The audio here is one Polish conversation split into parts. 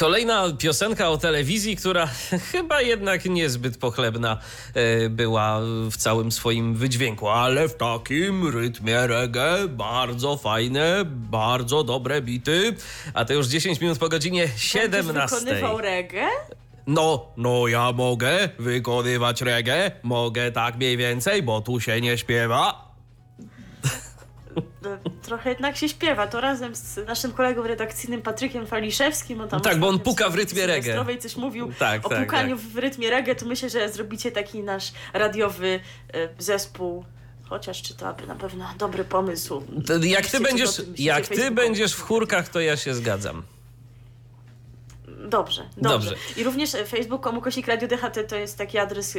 Kolejna piosenka o telewizji, która chyba jednak niezbyt pochlebna e, była w całym swoim wydźwięku, ale w takim rytmie reggae, bardzo fajne, bardzo dobre bity, a to już 10 minut po godzinie 17. Będziesz wykonywał reggae? No, no ja mogę wykonywać reggae, mogę tak mniej więcej, bo tu się nie śpiewa. No, trochę jednak się śpiewa. To razem z naszym kolegą redakcyjnym Patrykiem Faliszewskim. On tam Tak, bo on puka w rytmie reggae. coś mówił Tak, o tak, pukaniu tak. w rytmie reggae, to myślę, że zrobicie taki nasz radiowy e, zespół. Chociaż czy to aby na pewno dobry pomysł. To Jak ty będziesz, myślicie jak ty będziesz w chórkach, to ja się zgadzam. Dobrze, dobrze, Dobrze. I również e, Facebook.com ukośnik Radio DHT to jest taki adres,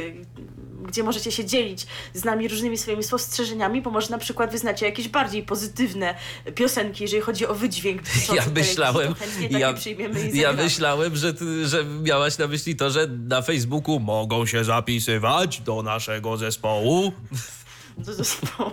gdzie możecie się dzielić z nami różnymi swoimi spostrzeżeniami, bo może na przykład wyznacie jakieś bardziej pozytywne piosenki, jeżeli chodzi o wydźwięk. Ja myślałem, ja, ja myślałem, że, ty, że miałaś na myśli to, że na Facebooku mogą się zapisywać do naszego zespołu. Do zespołu.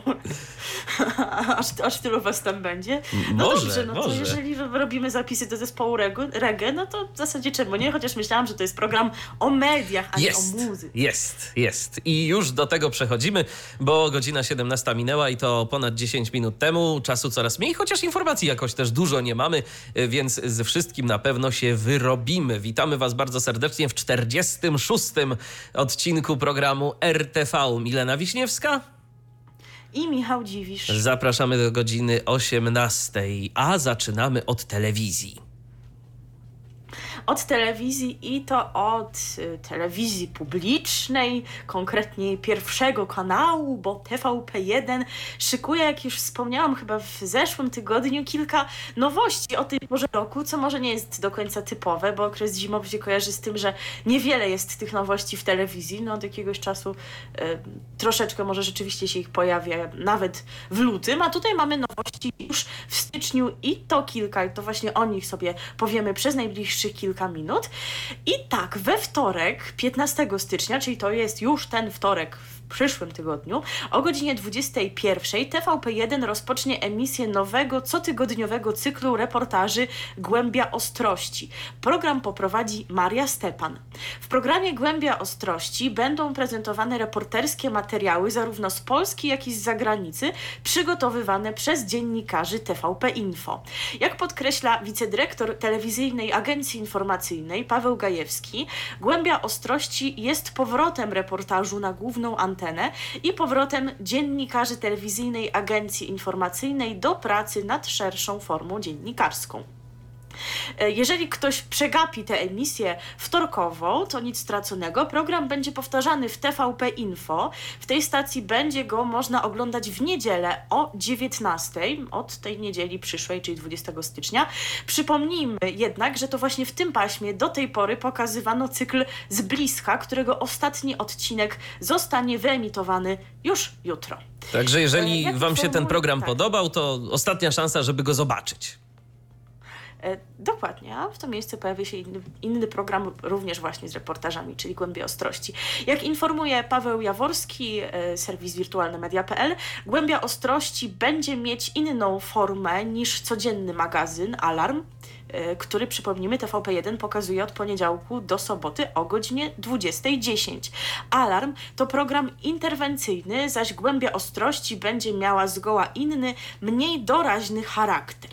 aż, aż tylu was tam będzie. No Może, dobrze, no to może. jeżeli robimy zapisy do zespołu reggae, no to w zasadzie czemu nie? Chociaż myślałam, że to jest program o mediach, a Jest, nie o muzyce. jest, jest. I już do tego przechodzimy, bo godzina 17 minęła i to ponad 10 minut temu. Czasu coraz mniej, chociaż informacji jakoś też dużo nie mamy, więc ze wszystkim na pewno się wyrobimy. Witamy Was bardzo serdecznie w 46. odcinku programu RTV. Milena Wiśniewska. I Michał Dziwisz. Zapraszamy do godziny 18, a zaczynamy od telewizji. Od telewizji i to od y, telewizji publicznej, konkretnie pierwszego kanału, bo TVP1 szykuje, jak już wspomniałam chyba w zeszłym tygodniu, kilka nowości o tej porze roku, co może nie jest do końca typowe, bo okres zimowy się kojarzy z tym, że niewiele jest tych nowości w telewizji. No od jakiegoś czasu y, troszeczkę może rzeczywiście się ich pojawia nawet w lutym, a tutaj mamy nowości już w styczniu i to kilka, i to właśnie o nich sobie powiemy przez najbliższych kilka minut. I tak, we wtorek, 15 stycznia, czyli to jest już ten wtorek przyszłym tygodniu, o godzinie 21 TVP1 rozpocznie emisję nowego, cotygodniowego cyklu reportaży Głębia Ostrości. Program poprowadzi Maria Stepan. W programie Głębia Ostrości będą prezentowane reporterskie materiały zarówno z Polski, jak i z zagranicy, przygotowywane przez dziennikarzy TVP Info. Jak podkreśla wicedyrektor telewizyjnej agencji informacyjnej Paweł Gajewski, Głębia Ostrości jest powrotem reportażu na główną antenę i powrotem dziennikarzy telewizyjnej agencji informacyjnej do pracy nad szerszą formą dziennikarską. E, Jeżeli ktoś przegapi tę emisję wtorkową, to nic straconego. Program będzie powtarzany w TVP Info. W tej stacji będzie go można oglądać w niedzielę o 19 od tej niedzieli przyszłej, czyli 20 stycznia. Przypomnijmy jednak, że to właśnie w tym paśmie do tej pory pokazywano cykl z bliska, którego ostatni odcinek zostanie wyemitowany już jutro. Także jeżeli Jak Wam się ten program tak. podobał, to ostatnia szansa, żeby go zobaczyć. E, Dokładnie, a w to miejsce pojawi się inny, inny program również właśnie z reportażami, czyli Głębie Ostrości. Jak informuje Paweł Jaworski, e, serwis wirtualnemedia.pl, Głębia Ostrości będzie mieć inną formę niż codzienny magazyn Alarm, e, który przypomnijmy TVP1 pokazuje od poniedziałku do soboty o godzinie 20.10. Alarm to program interwencyjny, zaś Głębia Ostrości będzie miała zgoła inny, mniej doraźny charakter.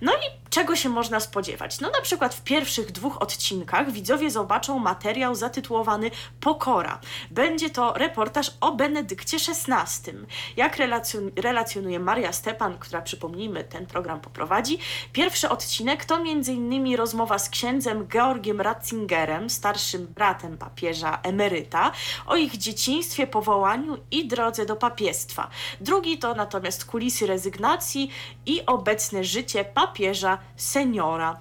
No i czego się można spodziewać? No na przykład w pierwszych dwóch odcinkach widzowie zobaczą materiał zatytułowany Pokora. Będzie to reportaż o Benedykcie XVI. Jak relacjon- relacjonuje Maria Stepan, która przypomnijmy ten program poprowadzi, pierwszy odcinek to m.in. rozmowa z księdzem Georgiem Ratzingerem, starszym bratem papieża emeryta, o ich dzieciństwie, powołaniu i drodze do papiestwa. Drugi to natomiast kulisy rezygnacji i obecne życie papieża seniora.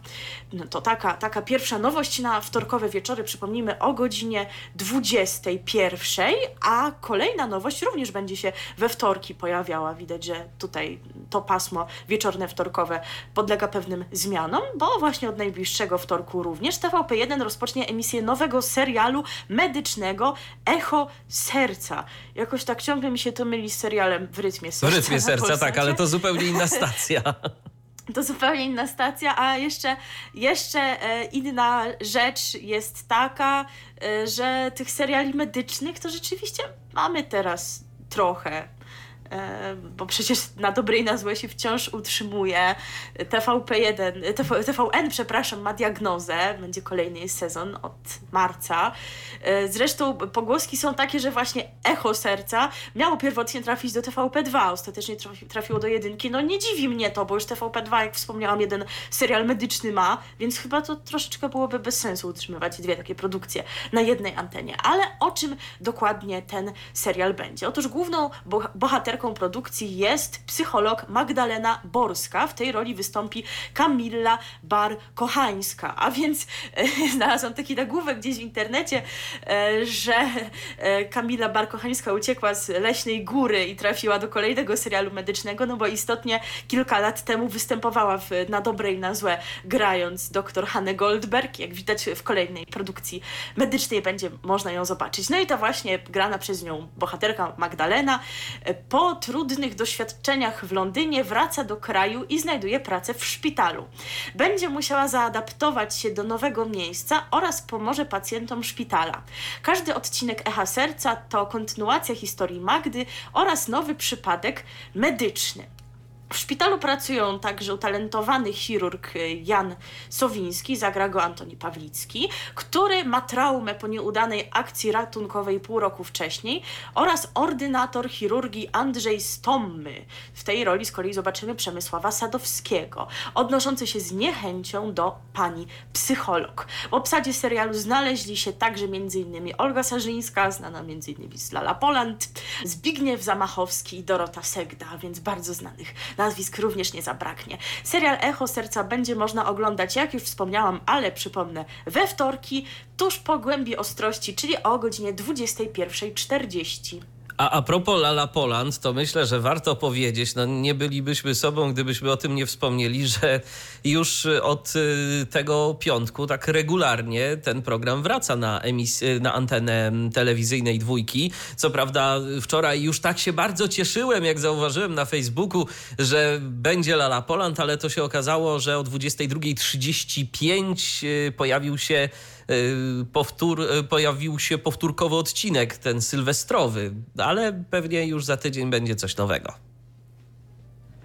No to taka, taka pierwsza nowość na wtorkowe wieczory, przypomnijmy, o godzinie 21, a kolejna nowość również będzie się we wtorki pojawiała. Widać, że tutaj to pasmo wieczorne, wtorkowe podlega pewnym zmianom, bo właśnie od najbliższego wtorku również TVP1 rozpocznie emisję nowego serialu medycznego Echo Serca. Jakoś tak ciągle mi się to myli z serialem w rytmie serca. W rytmie serca, tak, ale to zupełnie inna stacja. To zupełnie inna stacja, a jeszcze, jeszcze e, inna rzecz jest taka, e, że tych seriali medycznych to rzeczywiście mamy teraz trochę. E, bo przecież na dobre i na złe się wciąż utrzymuje. TVP1, TV, TVN, przepraszam, ma diagnozę. Będzie kolejny sezon od marca. E, Zresztą pogłoski są takie, że właśnie echo serca miało pierwotnie trafić do TVP2, ostatecznie trafi, trafiło do jedynki. No nie dziwi mnie to, bo już TVP2, jak wspomniałam, jeden serial medyczny ma, więc chyba to troszeczkę byłoby bez sensu utrzymywać dwie takie produkcje na jednej antenie. Ale o czym dokładnie ten serial będzie? Otóż główną boh- bohaterką produkcji jest psycholog Magdalena Borska. W tej roli wystąpi Kamilla Bar-Kochańska. A więc e, znalazłam taki nagłówek gdzieś w internecie, e, że e, Kamila Bar-Kochańska uciekła z Leśnej Góry i trafiła do kolejnego serialu medycznego, no bo istotnie kilka lat temu występowała w, na dobre i na złe, grając dr Hannę Goldberg. Jak widać w kolejnej produkcji medycznej będzie można ją zobaczyć. No i to właśnie grana przez nią bohaterka Magdalena e, po trudnych doświadczeniach w Londynie wraca do kraju i znajduje pracę w szpitalu. Będzie musiała zaadaptować się do nowego miejsca oraz pomoże pacjentom szpitala. Każdy odcinek Echa Serca to kontynuacja historii Magdy oraz nowy przypadek medyczny. W szpitalu pracują także utalentowany chirurg y, Jan Sowiński, zagra go Antoni Pawlicki, który ma traumę po nieudanej akcji ratunkowej pół roku wcześniej oraz ordynator chirurgii Andrzej Stommy. W tej roli z kolei zobaczymy Przemysława Sadowskiego, odnoszący się z niechęcią do pani psycholog. W obsadzie serialu znaleźli się także m.in. Olga Sarzyńska, znana m.in. z Lala Poland, Zbigniew Zamachowski i Dorota Segda, więc bardzo znanych nazwisk również nie zabraknie. Serial Echo Serca będzie można oglądać, jak już wspomniałam, ale przypomnę, we wtorki, tuż po głębi ostrości, czyli o godzinie 21.40. A a propos Lala Poland, to myślę, że warto powiedzieć, no nie bylibyśmy sobą, gdybyśmy o tym nie wspomnieli, że już od y, tego piątku tak regularnie ten program wraca na, emis- na antenę telewizyjnej dwójki. Co prawda wczoraj już tak się bardzo cieszyłem, jak zauważyłem na Facebooku, że będzie Lala Poland, ale to się okazało, że o 22.35 y, pojawił się y, powtór, y, pojawił się powtórkowy odcinek, ten sylwestrowy, ale pewnie już za tydzień będzie coś nowego.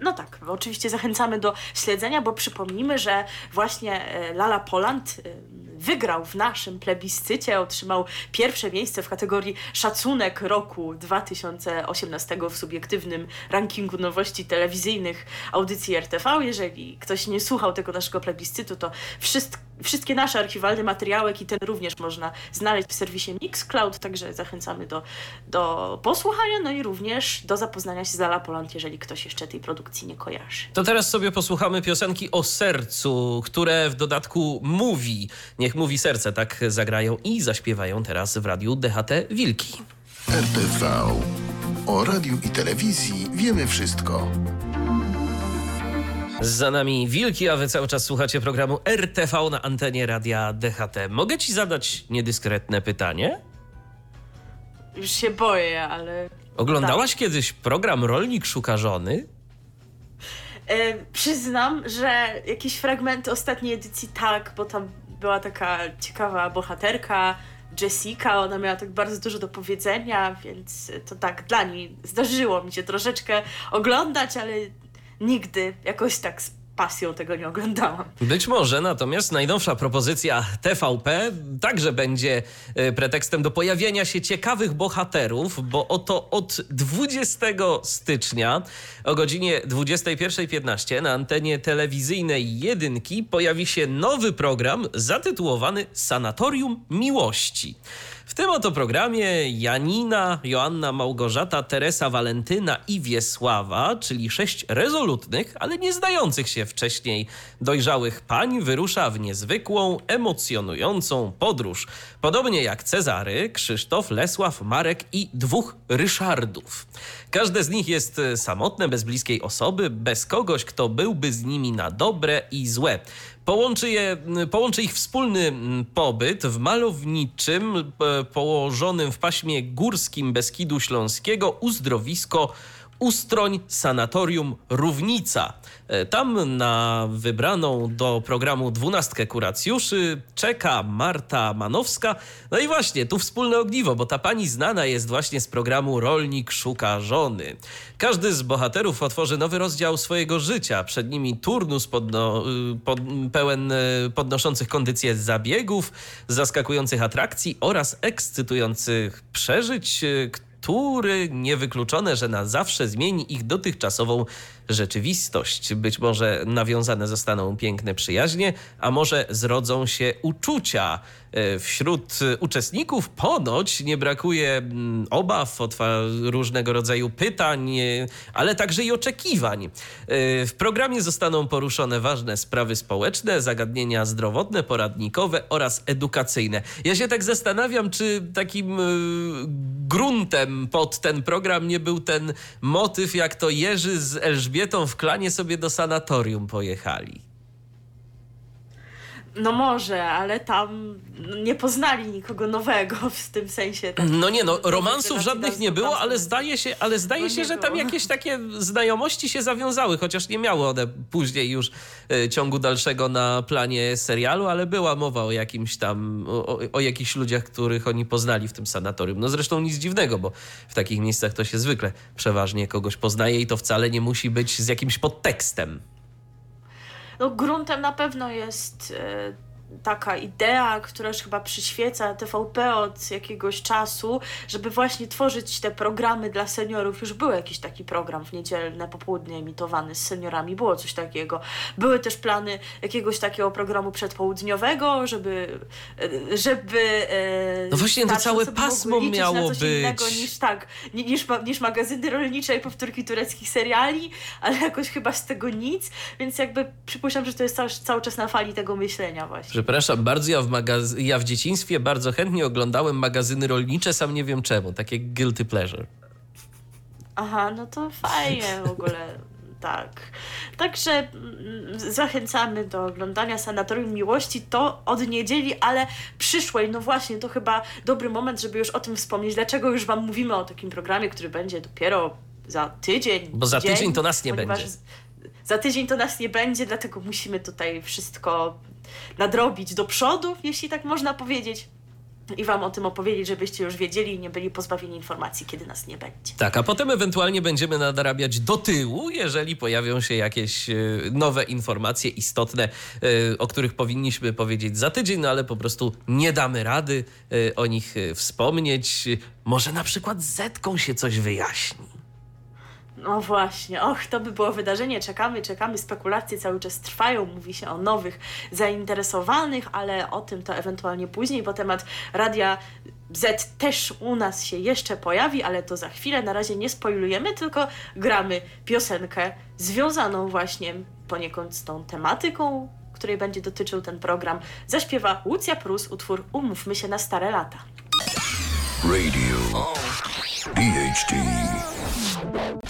No tak, oczywiście zachęcamy do śledzenia, bo przypomnijmy, że właśnie e, Lala Poland wygrał w naszym plebiscycie, otrzymał pierwsze miejsce w kategorii Szacunek roku 2018 w subiektywnym rankingu nowości telewizyjnych audycji RTV. Jeżeli ktoś nie słuchał tego naszego plebiscytu, to wszystko Wszystkie nasze archiwalne materiały, i ten również można znaleźć w serwisie Mixcloud, także zachęcamy do, do posłuchania, no i również do zapoznania się z Lala Poland, jeżeli ktoś jeszcze tej produkcji nie kojarzy. To teraz sobie posłuchamy piosenki o sercu, które w dodatku mówi. Niech mówi serce, tak zagrają i zaśpiewają teraz w radiu DHT Wilki. RTV. O radiu i telewizji wiemy wszystko. Za nami Wilki, a wy cały czas słuchacie programu RTV na antenie radia DHT. Mogę ci zadać niedyskretne pytanie? Już się boję, ale. Oglądałaś kiedyś program Rolnik Szuka Żony? E, przyznam, że jakieś fragmenty ostatniej edycji tak, bo tam była taka ciekawa bohaterka, Jessica, ona miała tak bardzo dużo do powiedzenia, więc to tak dla niej zdarzyło mi się troszeczkę oglądać, ale nigdy jakoś tak pasją tego nie oglądałam. Być może, natomiast najnowsza propozycja TVP także będzie e, pretekstem do pojawienia się ciekawych bohaterów, bo oto od 20 stycznia o godzinie 21.15 na antenie telewizyjnej Jedynki pojawi się nowy program zatytułowany Sanatorium Miłości. W tym oto programie Janina, Joanna, Małgorzata, Teresa, Walentyna i Wiesława, czyli sześć rezolutnych, ale nie znających się wcześniej dojrzałych pań, wyrusza w niezwykłą, emocjonującą podróż. Podobnie jak Cezary, Krzysztof, Lesław, Marek i dwóch Ryszardów. Każde z nich jest samotne, bez bliskiej osoby, bez kogoś, kto byłby z nimi na dobre i złe. Połączy, je, połączy ich wspólny pobyt w malowniczym, e, położonym w paśmie górskim Beskidu Śląskiego uzdrowisko Ustroń Sanatorium Równica. E, Tam na wybraną do programu dwunastkę kuracjuszy czeka Marta Manowska. No i właśnie, tu wspólne ogniwo, bo ta pani znana jest właśnie z programu Rolnik szuka żony. Każdy z bohaterów otworzy nowy rozdział swojego życia. Przed nimi turnus podno, y, pod, pełen y, podnoszących kondycję zabiegów, zaskakujących atrakcji oraz ekscytujących przeżyć, y, który niewykluczone, że na zawsze zmieni ich dotychczasową rzeczywistość. Być może nawiązane zostaną piękne przyjaźnie, a może zrodzą się uczucia. E, Wśród uczestników ponoć nie brakuje mm, obaw, różnego rodzaju pytań, e, ale także i oczekiwań. E, W programie zostaną poruszone ważne sprawy społeczne, zagadnienia zdrowotne, poradnikowe oraz edukacyjne. Ja się tak zastanawiam, czy takim gruntem pod ten program nie był ten motyw, jak to Jerzy z Elżbietą w klanie sobie do sanatorium pojechali. No może, ale tam nie poznali nikogo nowego w tym sensie. tak- No nie, no romansów żadnych nie było, ale zdaje się, ale zdaje No się, nie że tam było. jakieś takie znajomości się zawiązały, chociaż nie miały one później już e, ciągu dalszego na planie serialu, ale była mowa o jakimś tam, o, o jakichś ludziach, których oni poznali w tym sanatorium. No zresztą nic dziwnego, bo w takich miejscach to się zwykle przeważnie kogoś poznaje i to wcale nie musi być z jakimś podtekstem. No gruntem na pewno jest e, taka idea, która już chyba przyświeca TVP od jakiegoś czasu, żeby właśnie tworzyć te programy dla seniorów. Już był jakiś taki program w niedzielne popołudnie emitowany z seniorami, było coś takiego. Były też plany jakiegoś takiego programu przedpołudniowego, żeby e, żeby e, No właśnie, to całe pasmo miało na coś być. innego niż tak, ni- niż, niż magazyny rolnicze i powtórki tureckich seriali, ale jakoś chyba z tego nic, więc jakby przypuszczam, że to jest cały, cały czas na fali tego myślenia właśnie. Przepraszam bardzo, ja w, magaz- ja w dzieciństwie bardzo chętnie oglądałem magazyny rolnicze, sam nie wiem czemu, takie guilty pleasure. Aha, no to fajnie w ogóle. Tak. Także mm, zachęcamy do oglądania Sanatorium Miłości. To od niedzieli, ale przyszłej. No właśnie, to chyba dobry moment, żeby już o tym wspomnieć. Dlaczego już Wam mówimy o takim programie, który będzie dopiero za tydzień? Bo za dzień, tydzień to nas nie będzie. Za tydzień to nas nie będzie, dlatego musimy tutaj wszystko nadrobić do przodu, jeśli tak można powiedzieć. I Wam o tym opowiedzieć, żebyście już wiedzieli i nie byli pozbawieni informacji, kiedy nas nie będzie. Tak, a potem ewentualnie będziemy nadrabiać do tyłu, jeżeli pojawią się jakieś e, nowe informacje istotne, e, o których powinniśmy powiedzieć za tydzień, no ale po prostu nie damy rady e, o nich wspomnieć. Może na przykład z Zetką się coś wyjaśni. No właśnie, och, to by było wydarzenie. Czekamy, czekamy, spekulacje cały czas trwają. Mówi się o nowych zainteresowanych, ale o tym to ewentualnie później, bo temat Radia Z też u nas się jeszcze pojawi, ale to za chwilę. Na razie nie spoilujemy, tylko gramy piosenkę związaną właśnie poniekąd z tą tematyką, której będzie dotyczył ten program. Zaśpiewa Łucja Prus utwór Umówmy się na stare lata. Radio DHT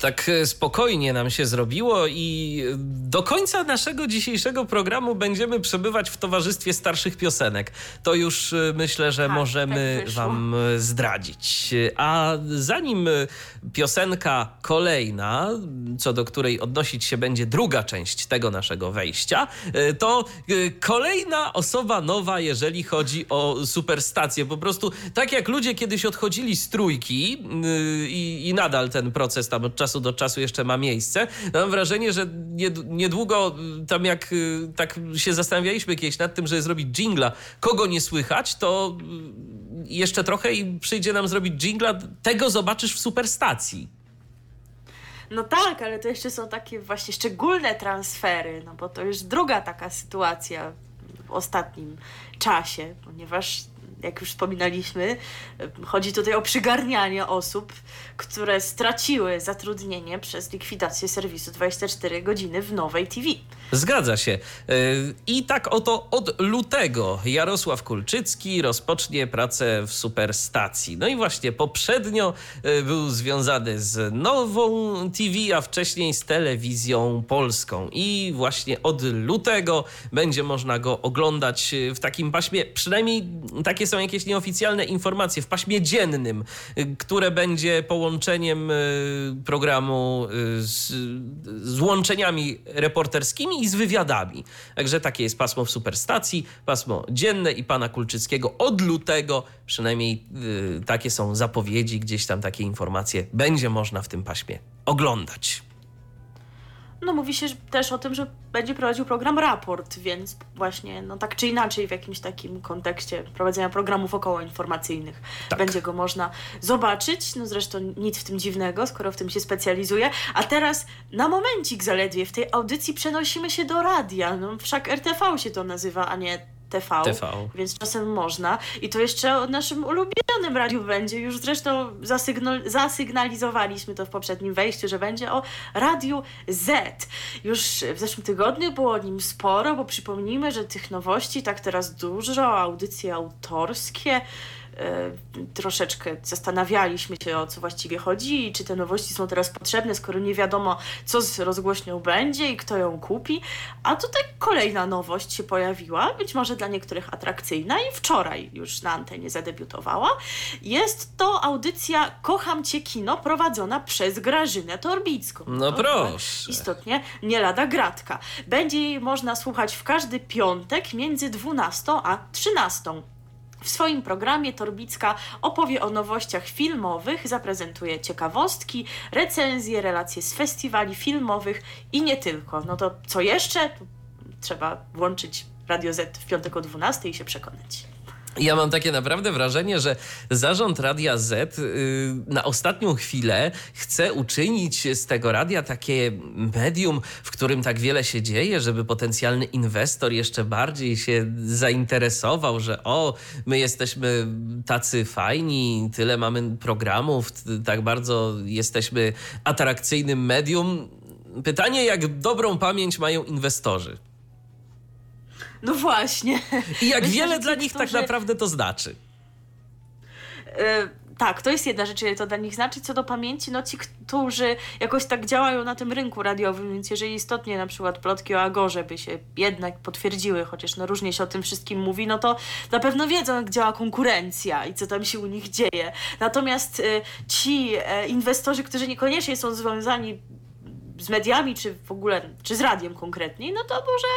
Tak e, spokojnie nam się zrobiło i do końca naszego dzisiejszego programu będziemy przebywać w towarzystwie starszych piosenek. To już e, myślę, że Tak, możemy tak wam e, zdradzić. A zanim piosenka kolejna, co do której odnosić się będzie druga część tego naszego wejścia, to kolejna osoba nowa, jeżeli chodzi o superstację. Po prostu tak jak ludzie kiedyś odchodzili z trójki i, i nadal ten proces tam od czasu do czasu jeszcze ma miejsce, mam wrażenie, że nied- niedługo yy, tam jak yy, tak się zastanawialiśmy kiedyś nad tym, żeby zrobić jingla, kogo nie słychać, to yy, jeszcze trochę i przyjdzie nam zrobić jingla, tego zobaczysz w superstacji. No tak, ale to jeszcze są takie właśnie szczególne transfery, no bo to już druga taka sytuacja w ostatnim czasie, ponieważ jak już wspominaliśmy, chodzi tutaj o przygarnianie osób, które straciły zatrudnienie przez likwidację serwisu 24 godziny w nowej TV. Zgadza się. Y, I tak oto od lutego Jarosław Kulczycki rozpocznie pracę w superstacji. No i właśnie poprzednio y, był związany z nową TV, a wcześniej z telewizją polską. I właśnie od lutego będzie można go oglądać y, w takim paśmie, przynajmniej takie są jakieś nieoficjalne informacje, w paśmie dziennym, które będzie połączeniem programu z, z łączeniami reporterskimi i z wywiadami. Także takie jest pasmo w superstacji, pasmo dzienne i pana Kulczyckiego od lutego, przynajmniej yy, takie są zapowiedzi, gdzieś tam takie informacje będzie można w tym paśmie oglądać. No mówi się też o tym, że będzie prowadził program Raport, więc właśnie, no tak czy inaczej w jakimś takim kontekście prowadzenia programów okołoinformacyjnych tak. będzie go można zobaczyć. No zresztą nic w tym dziwnego, skoro w tym się specjalizuje. A teraz na momencik zaledwie w tej audycji przenosimy się do radia. No wszak RTV się to nazywa, a nie TV, TV, więc czasem można. I to jeszcze o naszym ulubionym radiu będzie. Już zresztą zasygnalizowaliśmy to w poprzednim wejściu, że będzie o Radiu Z. Już w zeszłym tygodniu było o nim sporo, bo przypomnijmy, że tych nowości tak teraz dużo, audycje autorskie. E, troszeczkę zastanawialiśmy się, o co właściwie chodzi i czy te nowości są teraz potrzebne, skoro nie wiadomo, co z rozgłośnią będzie i kto ją kupi. A tutaj kolejna nowość się pojawiła, być może dla niektórych atrakcyjna i wczoraj już na antenie zadebiutowała. Jest to audycja Kocham Cię Kino prowadzona przez Grażynę Torbicką. No proszę. Istotnie nie lada gratka. Będzie jej można słuchać w każdy piątek między 12 a 13. W swoim programie Torbicka opowie o nowościach filmowych, zaprezentuje ciekawostki, recenzje, relacje z festiwali filmowych i nie tylko. No to co jeszcze? Trzeba włączyć Radio Z w piątek o 12 i się przekonać. Ja mam takie naprawdę wrażenie, że zarząd Radia Z y, na ostatnią chwilę chce uczynić z tego radia takie medium, w którym tak wiele się dzieje, żeby potencjalny inwestor jeszcze bardziej się zainteresował, że o, my jesteśmy tacy fajni, tyle mamy programów, tak bardzo jesteśmy atrakcyjnym medium. Pytanie, jak dobrą pamięć mają inwestorzy? No właśnie. I jak Myślę, wiele dla nich tak naprawdę to znaczy. E, tak, to jest jedna rzecz, ile to dla nich znaczy. Co do pamięci, no ci, którzy jakoś tak działają na tym rynku radiowym, więc jeżeli istotnie na przykład plotki o Agorze by się jednak potwierdziły, chociaż no różnie się o tym wszystkim mówi, no to na pewno wiedzą, jak działa konkurencja i co tam się u nich dzieje. Natomiast y, ci y, inwestorzy, którzy niekoniecznie są związani z mediami, czy w ogóle, czy z radiem konkretnie, no to może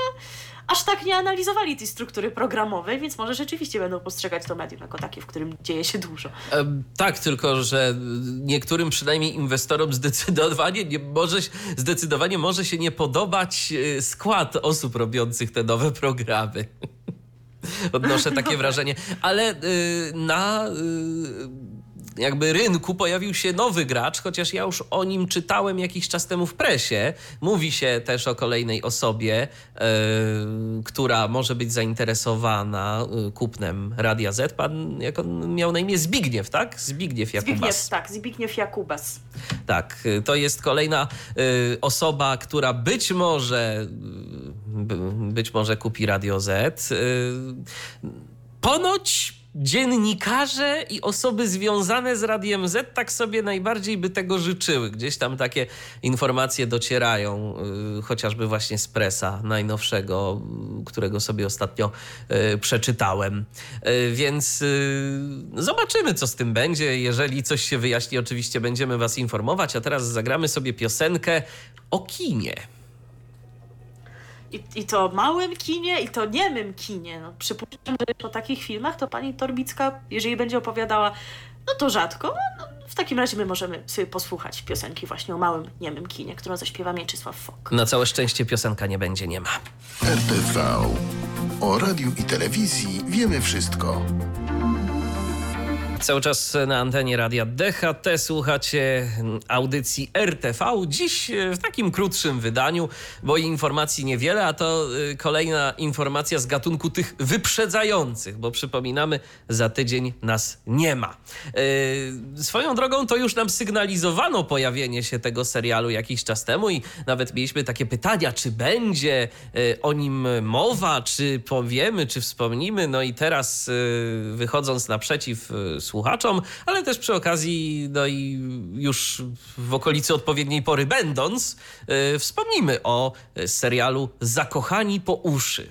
aż tak nie analizowali tej struktury programowej, więc może rzeczywiście będą postrzegać to medium jako takie, w którym dzieje się dużo. E, tak, tylko że niektórym przynajmniej inwestorom zdecydowanie, nie może, zdecydowanie może się nie podobać e, skład osób robiących te nowe programy. Odnoszę takie wrażenie. Ale y, na y, jakby rynku pojawił się nowy gracz, chociaż ja już o nim czytałem jakiś czas temu w presie. Mówi się też o kolejnej osobie, yy, która może być zainteresowana e, kupnem Radia Z. Pan, jak on miał na imię? Zbigniew, tak? Zbigniew Jakubas. Zbigniew, tak, Zbigniew Jakubas. Tak, to jest kolejna yy, osoba, która być może, być może kupi Radio Z. Yy, ponoć dziennikarze i osoby związane z Radiem Z tak sobie najbardziej by tego życzyły. Gdzieś tam takie informacje docierają, y, chociażby właśnie z presa najnowszego, którego sobie ostatnio y, przeczytałem. Y, więc zobaczymy, co z tym będzie. Jeżeli coś się wyjaśni, oczywiście będziemy Was informować. A teraz zagramy sobie piosenkę o kinie. I, I to małym kinie, i to niemym kinie. No, przypuszczam, że po takich filmach to pani Torbicka, jeżeli będzie opowiadała, no to rzadko. No, w takim razie my możemy sobie posłuchać piosenki właśnie o małym niemym kinie, którą zaśpiewa Mieczysław Fok. Na całe szczęście piosenka nie będzie, nie ma. RTV. O radiu i telewizji wiemy wszystko. Cały czas na antenie radia DHT słuchacie audycji RTV. Dziś w takim krótszym wydaniu, bo informacji niewiele, a to y, kolejna informacja z gatunku tych wyprzedzających, bo przypominamy, za tydzień nas nie ma. Y, swoją drogą to już nam sygnalizowano pojawienie się tego serialu jakiś czas temu i nawet mieliśmy takie pytania, czy będzie o nim mowa, czy powiemy, czy wspomnimy. No i teraz wychodząc naprzeciw słuchaczom, ale też przy okazji, no i już w okolicy odpowiedniej pory będąc, yy, wspomnimy o serialu Zakochani po uszy.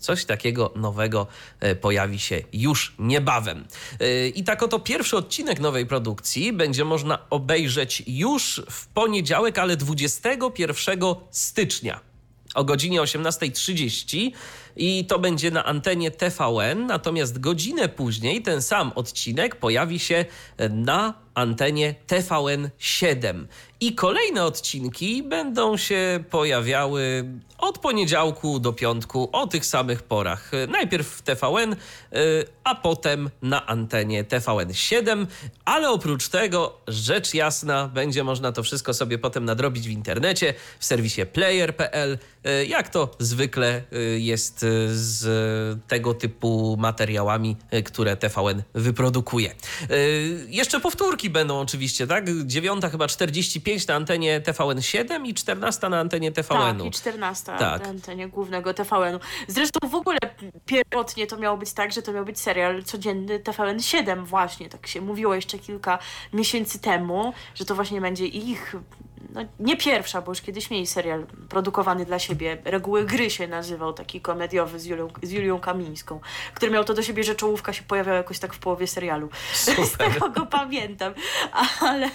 Coś takiego nowego e, pojawi się już niebawem. E, I tak oto pierwszy odcinek nowej produkcji będzie można obejrzeć już w poniedziałek, ale 21 stycznia o godzinie 18.30 i to będzie na antenie TVN, natomiast godzinę później ten sam odcinek pojawi się na antenie TVN 7. I kolejne odcinki będą się pojawiały od poniedziałku do piątku o tych samych porach. Najpierw w TVN, y, a potem na antenie TVN 7, ale oprócz tego, rzecz jasna, będzie można to wszystko sobie potem nadrobić w internecie, w serwisie player.pl, y, jak to zwykle y, jest z tego typu materiałami, które TVN wyprodukuje. Jeszcze powtórki będą oczywiście, tak? Dziewiąta chyba 45 na antenie TVN7 i 14 na antenie TVN-u. Tak, i 14 tak. na antenie głównego TVN-u. Zresztą w ogóle pierwotnie to miało być tak, że to miał być serial codzienny TVN7 właśnie, tak się mówiło jeszcze kilka miesięcy temu, że to właśnie będzie ich no, nie pierwsza, bo już kiedyś mieli serial produkowany dla siebie. Reguły gry się nazywał, taki komediowy z Julią, z Julią Kamińską, który miał to do siebie, że czołówka się pojawiała jakoś tak w połowie serialu. Super. Z tego go pamiętam. Ale,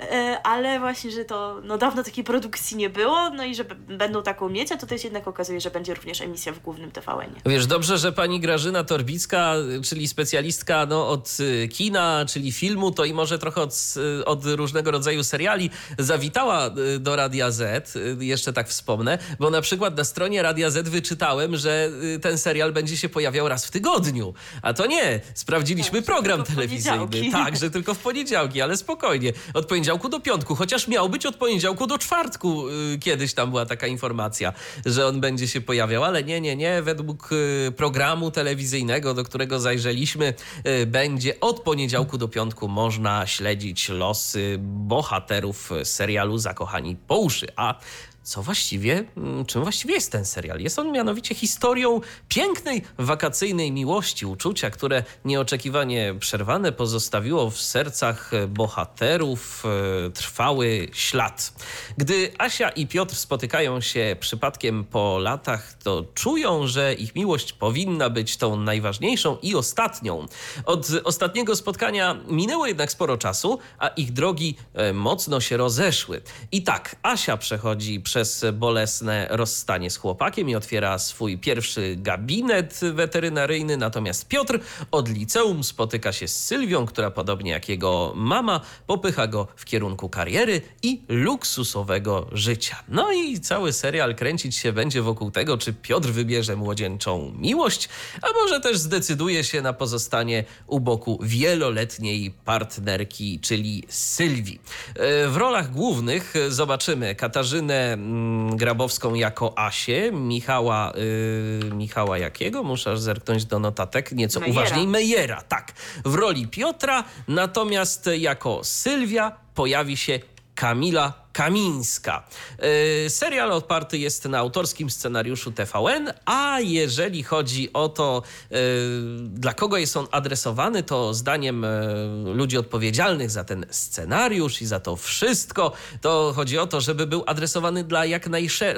e, ale właśnie, że to no, dawno takiej produkcji nie było, no i że będą taką mieć, a tutaj się jednak okazuje, że będzie również emisja w głównym TVN-ie. Wiesz, dobrze, że pani Grażyna Torbicka, czyli specjalistka no, od y, kina, czyli filmu, to i może trochę od, y, od różnego rodzaju seriali, zawitała Y, do Radia Z, y, jeszcze tak wspomnę, bo na przykład na stronie Radia Z wyczytałem, że y, ten serial będzie się pojawiał raz w tygodniu. A to nie. Sprawdziliśmy tak, program telewizyjny. Tak, że tylko w poniedziałki, ale spokojnie. Od poniedziałku do piątku, chociaż miał być od poniedziałku do czwartku. Kiedyś tam była taka informacja, że on będzie się pojawiał, ale nie, nie, nie. Według programu telewizyjnego, do którego zajrzeliśmy, będzie od poniedziałku do piątku można śledzić losy bohaterów serialu zakochani po uszy. A co właściwie, mm, czym właściwie jest ten serial? Jest on mianowicie historią pięknej, wakacyjnej miłości, uczucia, które nieoczekiwanie przerwane pozostawiło w sercach bohaterów e, trwały ślad. Gdy Asia i Piotr spotykają się przypadkiem po latach, to czują, że ich miłość powinna być tą najważniejszą i ostatnią. Od ostatniego spotkania minęło jednak sporo czasu, a ich drogi e, mocno się rozeszły. I tak, Asia przechodzi przez przez bolesne rozstanie z chłopakiem i otwiera swój pierwszy gabinet weterynaryjny. Natomiast Piotr od liceum spotyka się z Sylwią, która podobnie jak jego mama popycha go w kierunku kariery i luksusowego życia. No i cały serial kręcić się będzie wokół tego, czy Piotr wybierze młodzieńczą miłość, a może też zdecyduje się na pozostanie u boku wieloletniej partnerki, czyli Sylwii. E, w rolach głównych zobaczymy Katarzynę Grabowską jako Asię, Michała, yy, Michała jakiego? Muszę zerknąć do notatek, nieco Mejera. uważniej. Mejera, tak, w roli Piotra, natomiast jako Sylwia pojawi się Kamila Kamińska. Yy, serial oparty jest na autorskim scenariuszu TVN, a jeżeli chodzi o to, yy, dla kogo jest on adresowany, to zdaniem yy, ludzi odpowiedzialnych za ten scenariusz i za to wszystko, to chodzi o to, żeby był adresowany dla jak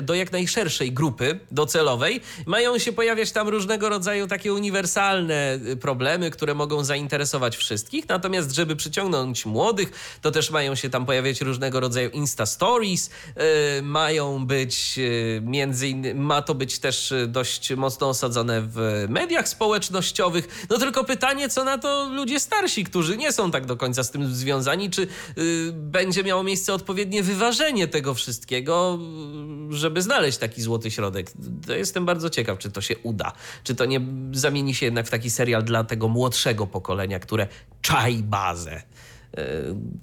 do jak najszerszej grupy docelowej. Mają się pojawiać tam różnego rodzaju takie uniwersalne problemy, które mogą zainteresować wszystkich, natomiast żeby przyciągnąć młodych, to też mają się tam pojawiać różnego rodzaju insta Stories, e, mają być e, między innymi, ma to być też e, dość mocno osadzone w mediach społecznościowych. No tylko pytanie, co na to ludzie starsi, którzy nie są tak do końca z tym związani, czy będzie miało miejsce odpowiednie wyważenie tego wszystkiego, żeby znaleźć taki złoty środek. To jestem bardzo ciekaw, czy to się uda. Czy to nie zamieni się jednak w taki serial dla tego młodszego pokolenia, które czai bazę,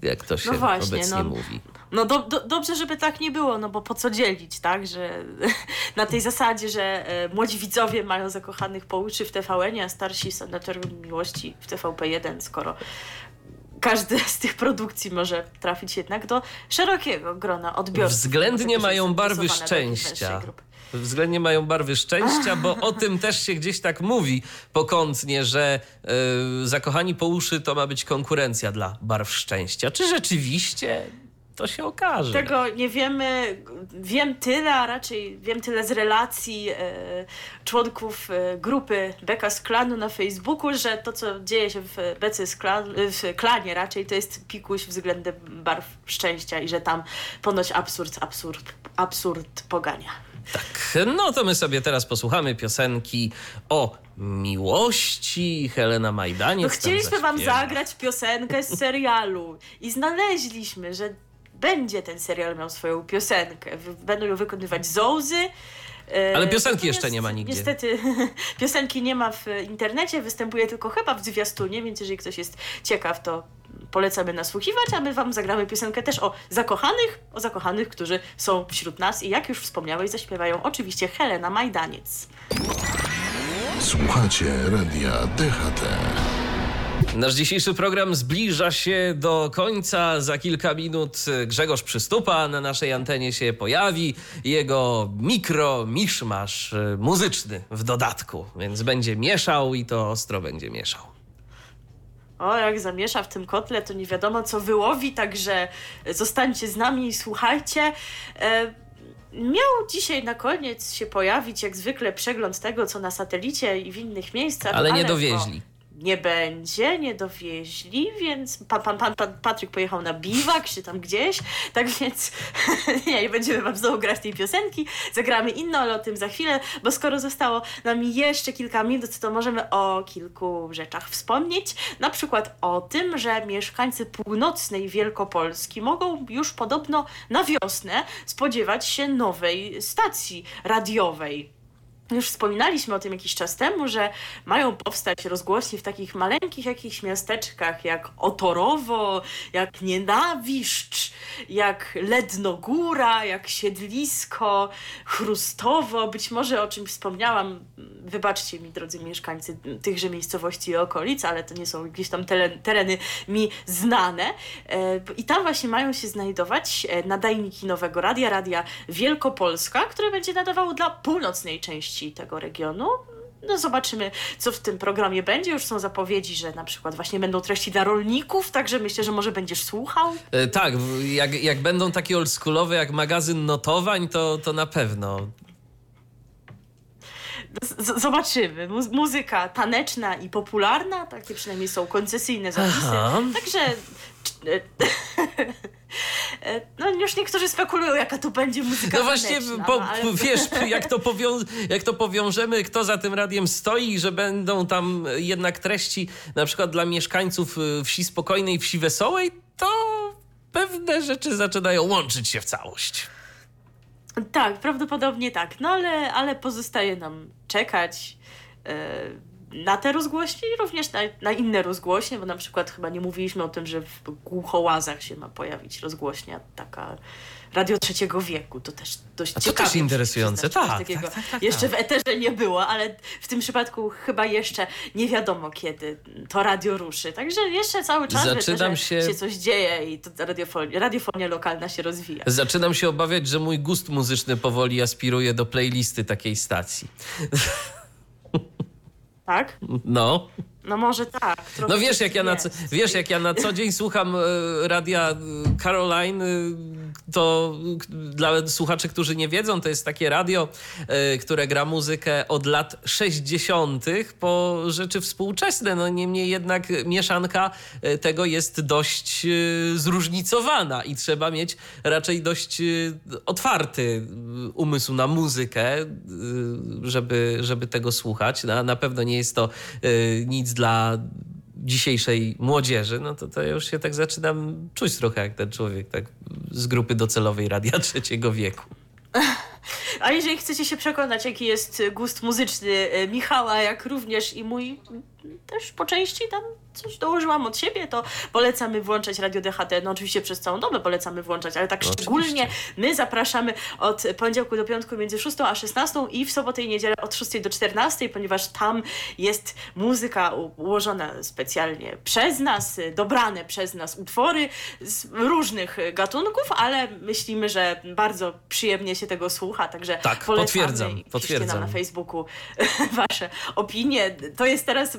jak to się No właśnie, obecnie no. mówi. No do, do, dobrze, żeby tak nie było, no bo po co dzielić, tak? Że na tej zasadzie, że e, młodzi widzowie mają zakochanych po uszy w TVN, a starsi senatorium miłości w TVP1, skoro każdy z tych produkcji może trafić jednak do szerokiego grona odbiorców. Względnie mają barwy szczęścia. Względnie mają barwy szczęścia, bo o tym też się gdzieś tak mówi pokątnie, że y, zakochani po uszy to ma być konkurencja dla barw szczęścia. Czy rzeczywiście to się okaże? Tego nie wiemy. Wiem tyle, a raczej wiem tyle z relacji e, członków e, grupy Beka z klanu na Facebooku, że to, co dzieje się w Becy z klan, w klanie raczej, to jest pikuś względem barw szczęścia i że tam ponoć absurd, absurd, absurd pogania. Tak, no to my sobie teraz posłuchamy piosenki o miłości. Helena Majdaniec. No chcieliśmy wam zagrać piosenkę z serialu i znaleźliśmy, że będzie ten serial miał swoją piosenkę. Będą ją wykonywać Zołzy. e, Ale piosenki natomiast jeszcze nie ma nigdzie. Niestety piosenki nie ma w internecie, występuje tylko chyba w zwiastunie, więc jeżeli ktoś jest ciekaw, to polecamy nasłuchiwać, a my wam zagramy piosenkę też o zakochanych, o zakochanych, którzy są wśród nas i jak już wspomniałeś, zaśpiewają oczywiście Helena Majdaniec. Słuchacie radia DHT. Nasz dzisiejszy program zbliża się do końca. Za kilka minut Grzegorz Przystupa na naszej antenie się pojawi. Jego mikro miszmasz y, muzyczny w dodatku, więc będzie mieszał i to ostro będzie mieszał. O, jak zamiesza w tym kotle, to nie wiadomo co wyłowi, także zostańcie z nami i słuchajcie. E, miał dzisiaj na koniec się pojawić, jak zwykle, przegląd tego, co na satelicie i w innych miejscach. Ale nie go dowieźli. Nie będzie, nie dowieźli, więc pan, pan, pan, pan Patryk pojechał na biwak, czy tam gdzieś, tak więc nie, nie będziemy wam znowu grać tej piosenki, zagramy inną, ale o tym za chwilę, bo skoro zostało nam jeszcze kilka minut, to możemy o kilku rzeczach wspomnieć, na przykład o tym, że mieszkańcy północnej Wielkopolski mogą już podobno na wiosnę spodziewać się nowej stacji radiowej. Już wspominaliśmy o tym jakiś czas temu, że mają powstać rozgłośnie w takich maleńkich jakichś miasteczkach jak Otorowo, jak Nienawiszcz, jak Lednogóra, jak Siedlisko, Chrustowo. Być może o czym wspomniałam, wybaczcie mi drodzy mieszkańcy tychże miejscowości i okolic, ale to nie są gdzieś tam teren, tereny mi znane. E, I tam właśnie mają się znajdować e, nadajniki nowego radia, radia Wielkopolska, które będzie nadawało dla północnej części tego regionu. No zobaczymy, co w tym programie będzie. Już są zapowiedzi, że na przykład właśnie będą treści dla rolników, także myślę, że może będziesz słuchał. E, Tak, jak, jak będą takie oldschoolowe jak magazyn notowań, to, to na pewno. Z- zobaczymy. Mu- muzyka taneczna i popularna, takie przynajmniej są koncesyjne zapisy. Aha. Także. e, No już niektórzy spekulują, jaka to będzie muzyka No właśnie, po, no, ale- wiesz, jak to, powią- jak to powiążemy, kto za tym radiem stoi, że będą tam jednak treści na przykład dla mieszkańców y, wsi spokojnej, wsi wesołej, to pewne rzeczy zaczynają łączyć się w całość. Tak, prawdopodobnie tak. No ale, ale pozostaje nam czekać e, na te rozgłośnie i również na, na inne rozgłośnie, bo na przykład chyba nie mówiliśmy o tym, że w Głuchołazach się ma pojawić rozgłośnia taka radio trzeciego wieku. To też dość A to ciekawe. też interesujące, tak, tak, tak, tak, Jeszcze tak. w eterze nie było, ale w tym przypadku chyba jeszcze nie wiadomo kiedy to radio ruszy. Także jeszcze cały czas Zaczynam się- się coś dzieje i to radiofonia, radiofonia lokalna się rozwija. Zaczynam się obawiać, że mój gust muzyczny powoli aspiruje do playlisty takiej stacji. Tak? No. No może tak. No wiesz coś jak, ja na, wiesz, jak ja na co dzień słucham e, radia e, Caroline, e, to dla słuchaczy, którzy nie wiedzą, to jest takie radio, które gra muzykę od lat 60. po rzeczy współczesne. No niemniej jednak mieszanka tego jest dość zróżnicowana i trzeba mieć raczej dość otwarty umysł na muzykę, żeby, żeby tego słuchać. Na, na pewno nie jest to nic dla dzisiejszej młodzieży, no to, to już się tak zaczynam czuć trochę jak ten człowiek tak z grupy docelowej Radia Trzeciego Wieku. A jeżeli chcecie się przekonać, jaki jest gust muzyczny e, Michała, jak również i mój, też po części tam coś dołożyłam od siebie, to polecamy włączać Radio DHT. No oczywiście przez całą dobę polecamy włączać, ale tak no, szczególnie oczywiście. my zapraszamy od poniedziałku do piątku między 6 a 16 i w sobotę i niedzielę od 6 do 14, ponieważ tam jest muzyka ułożona specjalnie przez nas, dobrane przez nas utwory z różnych gatunków, ale myślimy, że bardzo przyjemnie się tego słucha, także tak, potwierdzam, potwierdzam. na Facebooku wasze opinie. To jest teraz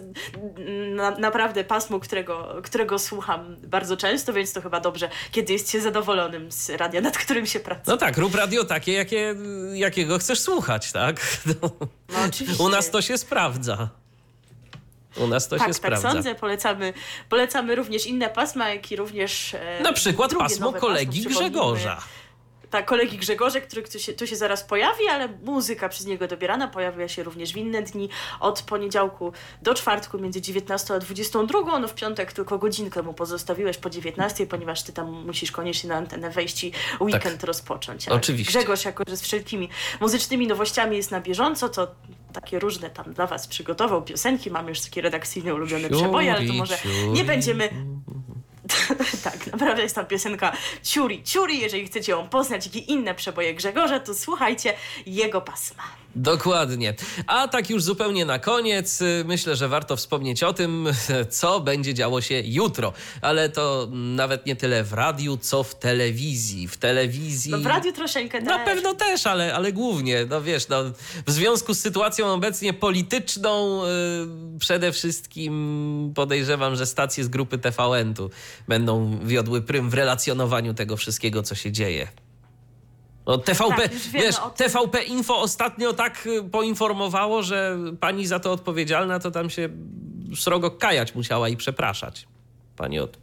na, naprawdę pasmo, którego, którego słucham bardzo często, więc to chyba dobrze, kiedy jest się zadowolonym z radia, nad którym się pracuje. No tak, rób radio takie, jakie, jakiego chcesz słuchać, tak? No, no oczywiście. U nas to się sprawdza. U nas to tak, się tak sprawdza. Tak sądzę. Polecamy, polecamy również inne pasma, jak i również e, Na przykład pasmo kolegi pasmo, Grzegorza tak, kolegi Grzegorze, który tu się, tu się zaraz pojawi, ale muzyka przez niego dobierana pojawia się również w inne dni od poniedziałku do czwartku między 19 a 22. No w piątek tylko godzinkę mu pozostawiłeś po 19, ponieważ ty tam musisz koniecznie na antenę wejść i weekend tak. rozpocząć. Ale Oczywiście. Grzegorz, jako że z wszelkimi muzycznymi nowościami jest na bieżąco, to takie różne tam dla was przygotował piosenki. Mamy już takie redakcyjne ulubione przeboje, ale to może nie będziemy tak, naprawdę jest tam piosenka Ciuri Ciuri. Jeżeli chcecie ją poznać, jak i inne przeboje Grzegorza, to słuchajcie jego pasma. Dokładnie. A tak już zupełnie na koniec, y, myślę, że warto wspomnieć o tym, co będzie działo się jutro. Ale to nawet nie tyle w radiu, co w telewizji. W telewizji. No w radiu troszeczkę też. Na pewno też, ale, ale głównie, no wiesz, no, w związku z sytuacją obecnie polityczną, yy, przede wszystkim podejrzewam, że stacje z grupy TVN tu będą wiodły prym w relacjonowaniu tego wszystkiego, co się dzieje. No, TVP, tak, wiesz, TVP Info ostatnio tak y, poinformowało, że pani za to odpowiedzialna to tam się srogo kajać musiała i przepraszać. Pani od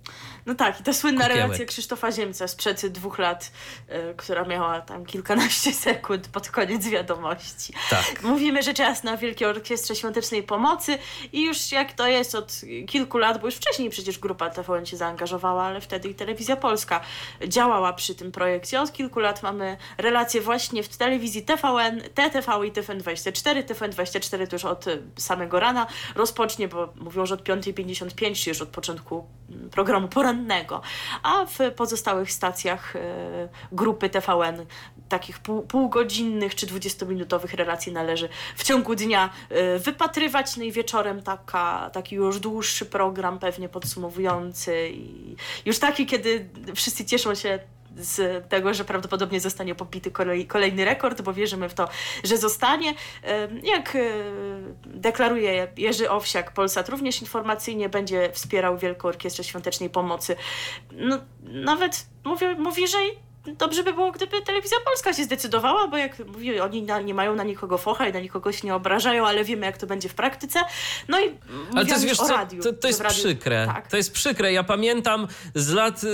no tak, i ta słynna Kupiełek. relacja Krzysztofa Ziemca sprzed dwóch lat, y, która miała tam kilkanaście sekund pod koniec wiadomości. Tak. Mówimy rzecz jasna o Wielkiej Orkiestrze Świątecznej Pomocy i już jak to jest od kilku lat, bo już wcześniej przecież grupa TVN się zaangażowała, ale wtedy i Telewizja Polska działała przy tym projekcie. Od kilku lat mamy relacje właśnie w telewizji TVN, TTV i TVN24. TVN24 to już od samego rana rozpocznie, bo mówią, że od 5.55, czy już od początku programu porannego a w pozostałych stacjach e, grupy TVN takich pół, półgodzinnych czy dwudziestominutowych relacji należy w ciągu dnia e, wypatrywać, no i wieczorem taka, taki już dłuższy program pewnie podsumowujący i już taki, kiedy wszyscy cieszą się z tego, że prawdopodobnie zostanie pobity kolej, kolejny rekord, bo wierzymy w to, że zostanie. Jak e, deklaruje Jerzy Owsiak, Polsat również informacyjnie będzie wspierał Wielką Orkiestrę Świątecznej Pomocy. No, nawet mówi, mówi że dobrze by było, gdyby telewizja polska się zdecydowała, bo jak mówi, oni na, nie mają na nikogo focha i na nikogo się nie obrażają, ale wiemy, jak to będzie w praktyce. No i ale to jest, wiesz, o radiu. To, to jest radiu, przykre. Tak. To jest przykre. Ja pamiętam z lat y,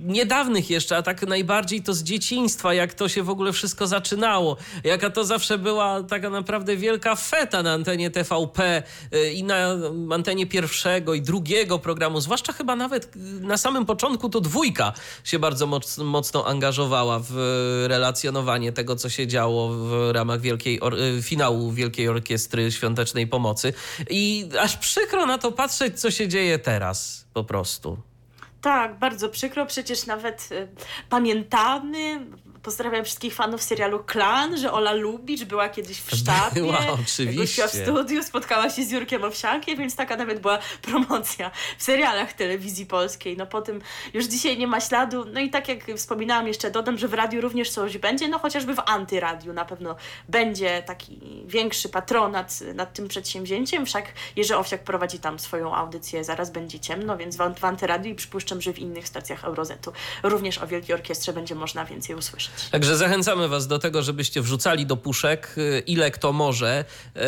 niedawnych jeszcze, a tak najbardziej to z dzieciństwa, jak to się w ogóle wszystko zaczynało. Jaka to zawsze była taka naprawdę wielka feta na antenie TVP y, i na antenie pierwszego i drugiego programu, zwłaszcza chyba nawet na samym początku to dwójka się bardzo mocno mocno angażowała w relacjonowanie tego, co się działo w ramach wielkiej y, finału Wielkiej Orkiestry Świątecznej Pomocy. I aż przykro na to patrzeć, co się dzieje teraz po prostu. Tak, bardzo przykro. Przecież nawet y, pamiętamy pozdrawiam wszystkich fanów serialu Klan, że Ola Lubicz była kiedyś w sztabie. Była, Gościła oczywiście. w studiu, spotkała się z Jurkiem Owsiakiem, więc taka nawet była promocja w serialach telewizji polskiej. No po tym już dzisiaj nie ma śladu. No i tak jak wspominałam, jeszcze dodam, że w radiu również coś będzie, no chociażby w antyradiu na pewno będzie taki większy patronat nad tym przedsięwzięciem. Wszak Jerzy Owsiak prowadzi tam swoją audycję, zaraz będzie ciemno, więc w, w antyradiu i przypuszczam, że w innych stacjach Eurozetu również o Wielkiej Orkiestrze będzie można więcej usłyszeć. Także zachęcamy Was do tego, żebyście wrzucali do puszek y, ile kto może y,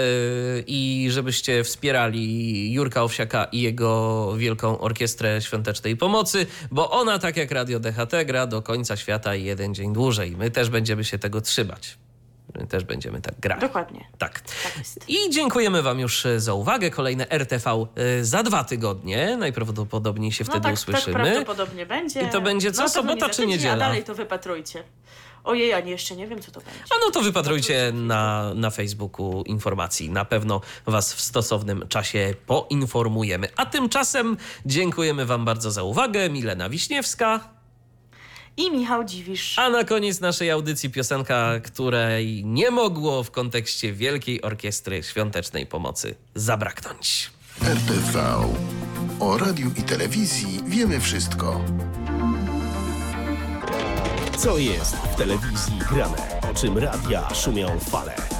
i żebyście wspierali Jurka Owsiaka i jego Wielką Orkiestrę Świątecznej Pomocy, bo ona, tak jak Radio DHT, gra do końca świata i jeden dzień dłużej. My też będziemy się tego trzymać. Też będziemy tak grać. Dokładnie. Tak. Tak. I dziękujemy Wam już e, za uwagę. Kolejne RTV y, za dwa tygodnie. Najprawdopodobniej się No wtedy tak, tak usłyszymy. prawdopodobnie będzie. I to będzie co, No, sobota nie czy niedziela? A dalej to wypatrujcie. Ojej, ja nie, jeszcze nie wiem, co to będzie. A no to wypatrujcie na, na Facebooku informacji. Na pewno Was w stosownym czasie poinformujemy. A tymczasem dziękujemy Wam bardzo za uwagę. Milena Wiśniewska. I Michał Dziwisz. A na koniec naszej audycji piosenka, której nie mogło w kontekście Wielkiej Orkiestry Świątecznej Pomocy zabraknąć. RTV. O radiu i telewizji wiemy wszystko. Co jest w telewizji grane? O czym radia szumią fale?